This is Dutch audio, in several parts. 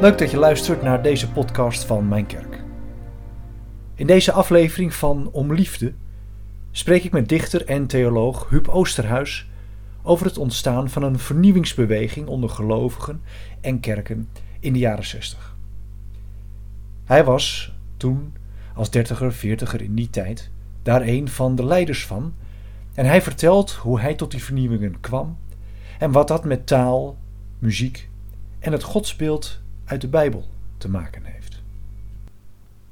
Leuk dat je luistert naar deze podcast van Mijn Kerk. In deze aflevering van Om Liefde spreek ik met dichter en theoloog Huub Oosterhuis over het ontstaan van een vernieuwingsbeweging onder gelovigen en kerken in de jaren 60. Hij was toen, als dertiger, veertiger in die tijd, daar een van de leiders van en hij vertelt hoe hij tot die vernieuwingen kwam en wat dat met taal, muziek en het godsbeeld uit de Bijbel te maken heeft.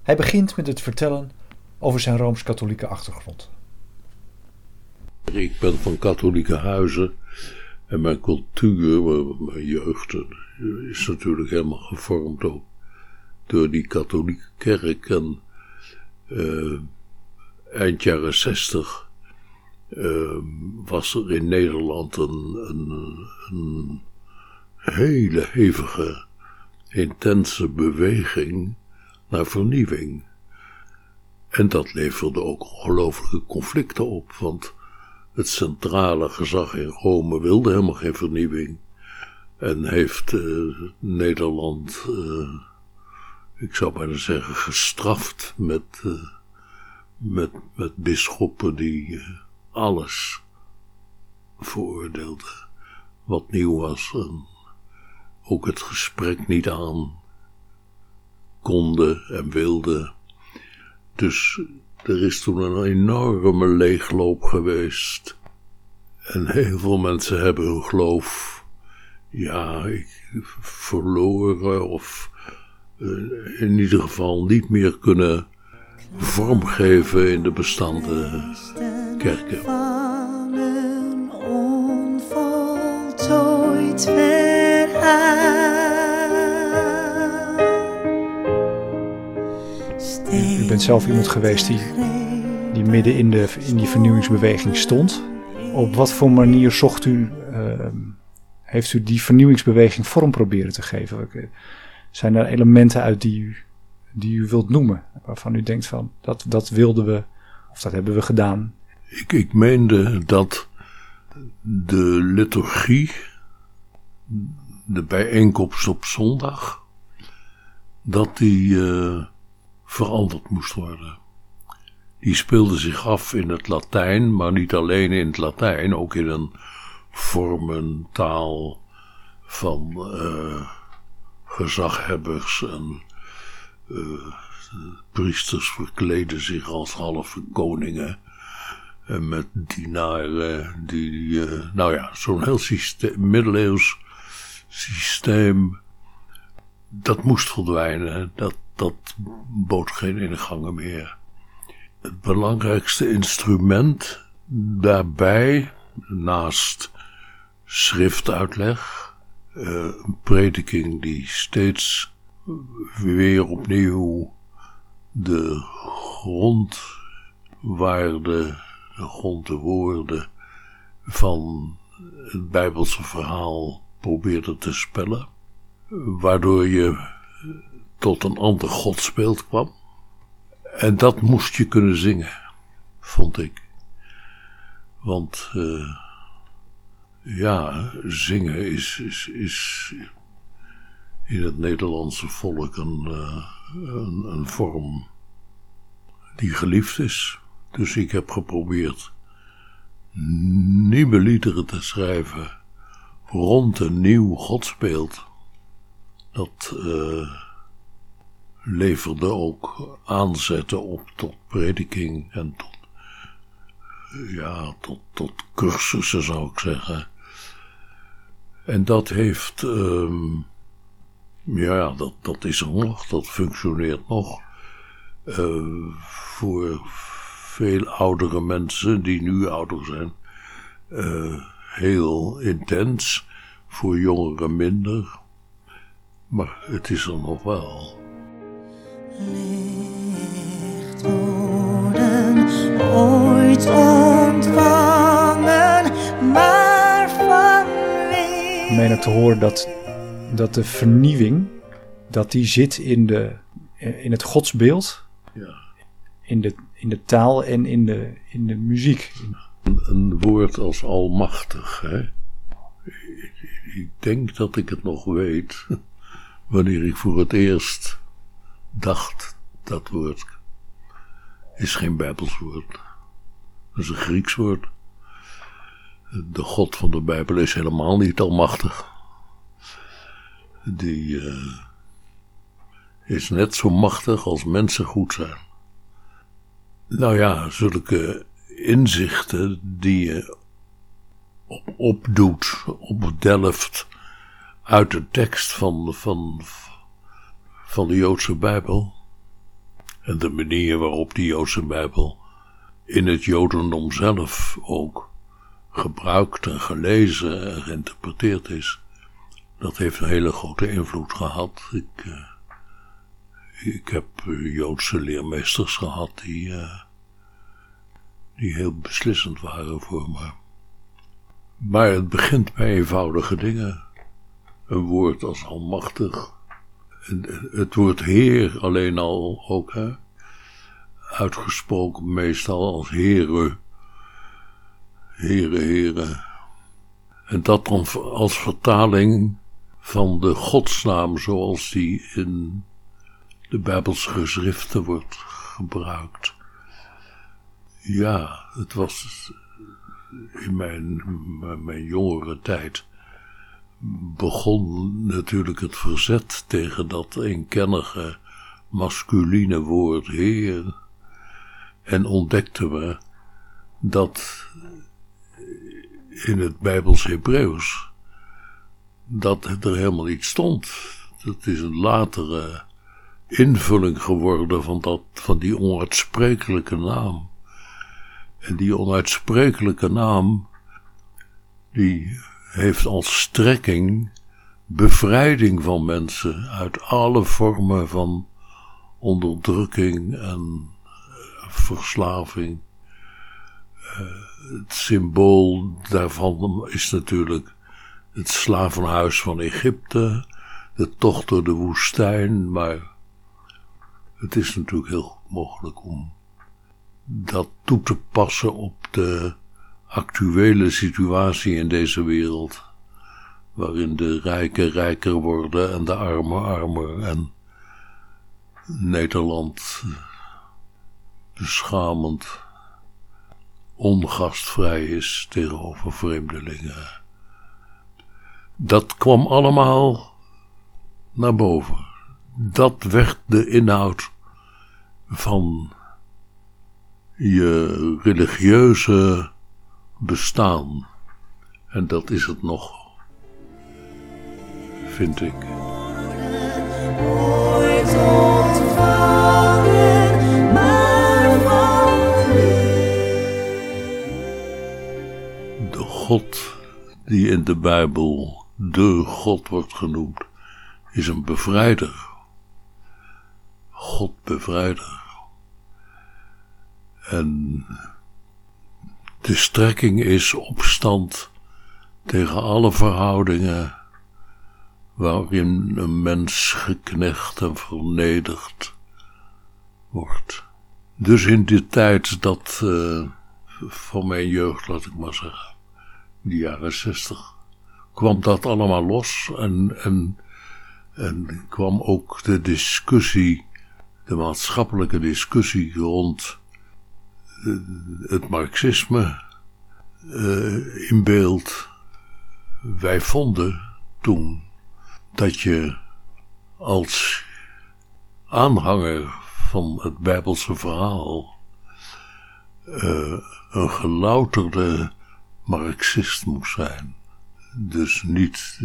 Hij begint met het vertellen over zijn rooms-katholieke achtergrond. Ik ben van katholieke huizen en mijn cultuur, mijn jeugd, is natuurlijk helemaal gevormd ook door die katholieke kerk. En uh, eind jaren zestig uh, was er in Nederland een, een hele hevige, intense beweging naar vernieuwing. En dat leverde ook ongelooflijke conflicten op, want het centrale gezag in Rome wilde helemaal geen vernieuwing. En heeft uh, Nederland, uh, ik zou bijna zeggen, gestraft met, uh, met, met bisschoppen die alles veroordeelden wat nieuw was. Ook het gesprek niet aan konden en wilden. Dus er is toen een enorme leegloop geweest. En heel veel mensen hebben hun geloof, ja, verloren of uh, in ieder geval niet meer kunnen vormgeven in de bestaande kerken. Van een onvoltooid bent zelf iemand geweest die, die midden in, de, in die vernieuwingsbeweging stond. Op wat voor manier zocht u, uh, heeft u die vernieuwingsbeweging vorm proberen te geven? Zijn er elementen uit die u, die u wilt noemen, waarvan u denkt van dat, dat wilden we of dat hebben we gedaan? Ik, ik meende dat de liturgie, de bijeenkomst op zondag, dat die uh, veranderd moest worden. Die speelde zich af in het Latijn, maar niet alleen in het Latijn, ook in een vormentaal van uh, gezaghebbers en uh, priesters verkleden zich als halve koningen. En met dienaren die, uh, nou ja, zo'n heel systeem, middeleeuws systeem, dat moest verdwijnen. Dat, dat bood geen ingangen meer. Het belangrijkste instrument daarbij, naast schriftuitleg, uh, een prediking die steeds weer opnieuw de grondwaarde, de grondwoorden van het Bijbelse verhaal probeerde te spellen, waardoor je tot een ander godsbeeld kwam. En dat moest je kunnen zingen, vond ik. Want uh, ja, zingen is, is, in het Nederlandse volk een, uh, een, een, vorm die geliefd is. Dus ik heb geprobeerd nieuwe liederen te schrijven rond een nieuw godsbeeld. Dat uh, leverde ook aanzetten op tot prediking en tot, ja, tot, tot cursussen zou ik zeggen. En dat heeft, um, ja, dat, dat is er nog, dat functioneert nog. Uh, voor veel oudere mensen die nu ouder zijn, uh, heel intens. Voor jongeren minder. Maar het is er nog wel. Licht worden ooit ontvangen, maar van wie? Ik meen te horen dat, dat de vernieuwing, dat die zit in, de, in het godsbeeld, ja. in, de, in de taal en in de, in de muziek. Een, een woord als almachtig, hè? Ik, ik denk dat ik het nog weet wanneer ik voor het eerst dacht dat woord is geen Bijbels woord. Dat is een Grieks woord. De God van de Bijbel is helemaal niet almachtig. Die uh, is net zo machtig als mensen goed zijn. Nou ja, zulke inzichten die je opdoet, opdelft uit de tekst van, van, van de Joodse Bijbel. En de manier waarop die Joodse Bijbel in het Jodendom zelf ook gebruikt en gelezen en geïnterpreteerd is, dat heeft een hele grote invloed gehad. Ik, uh, ik heb Joodse leermeesters gehad die, uh, die heel beslissend waren voor me. Maar het begint bij eenvoudige dingen. Een woord als almachtig. Het woord Heer alleen al ook, hè? Uitgesproken meestal als Heere. Heren, Heren. En dat dan als vertaling van de godsnaam zoals die in de Bijbelse geschriften wordt gebruikt. Ja, het was in mijn, mijn jongere tijd begon natuurlijk het verzet tegen dat eenkennige masculine woord heer. En ontdekten we dat in het Bijbels Hebreeuws dat er helemaal niet stond. Dat is een latere invulling geworden van, dat, van die onuitsprekelijke naam. En die onuitsprekelijke naam, die heeft als strekking bevrijding van mensen uit alle vormen van onderdrukking en eh, verslaving. Uh, het symbool daarvan is natuurlijk het slavenhuis van Egypte, de tocht door de woestijn, maar het is natuurlijk heel mogelijk om dat toe te passen op de actuele situatie in deze wereld, waarin de rijken rijker worden en de armen armer en Nederland beschamend ongastvrij is tegenover vreemdelingen. Dat kwam allemaal naar boven. Dat werd de inhoud van je religieuze bestaan. En dat is het nog, vind ik. De God die in de Bijbel de God wordt genoemd, is een bevrijder. God bevrijder. En de strekking is opstand tegen alle verhoudingen waarin een mens geknecht en vernederd wordt. Dus in die tijd dat uh, van mijn jeugd, laat ik maar zeggen, de jaren zestig, kwam dat allemaal los en, en, en kwam ook de discussie, de maatschappelijke discussie rond het marxisme uh, in beeld. Wij vonden toen dat je als aanhanger van het Bijbelse verhaal uh, een gelouterde Marxist moest zijn. Dus niet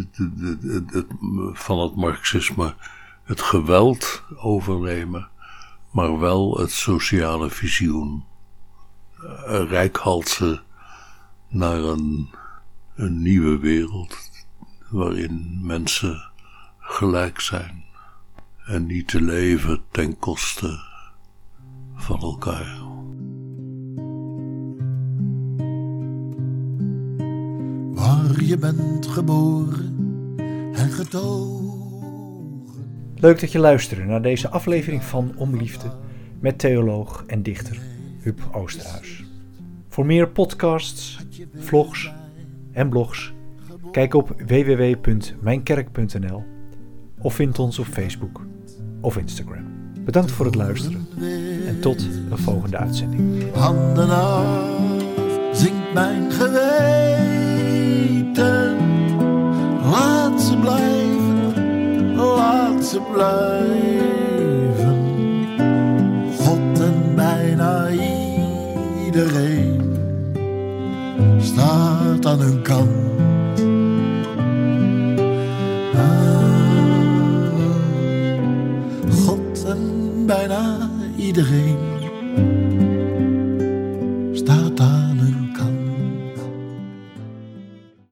van het Marxisme het geweld overnemen, maar wel het sociale visioen rijkhalsen naar een, een nieuwe wereld waarin mensen gelijk zijn en niet te leven ten koste van elkaar. Waar je bent geboren en getogen. Leuk dat je luisterde naar deze aflevering van Om Liefde met theoloog en dichter Huub Oosterhuis. Voor meer podcasts, vlogs en blogs, kijk op www.mijnkerk.nl of vind ons op Facebook of Instagram. Bedankt voor het luisteren en tot een volgende uitzending. Handen af, zingt mijn geweten. Laat ze blijven, laat ze blijven. iedereen staat aan hun kant.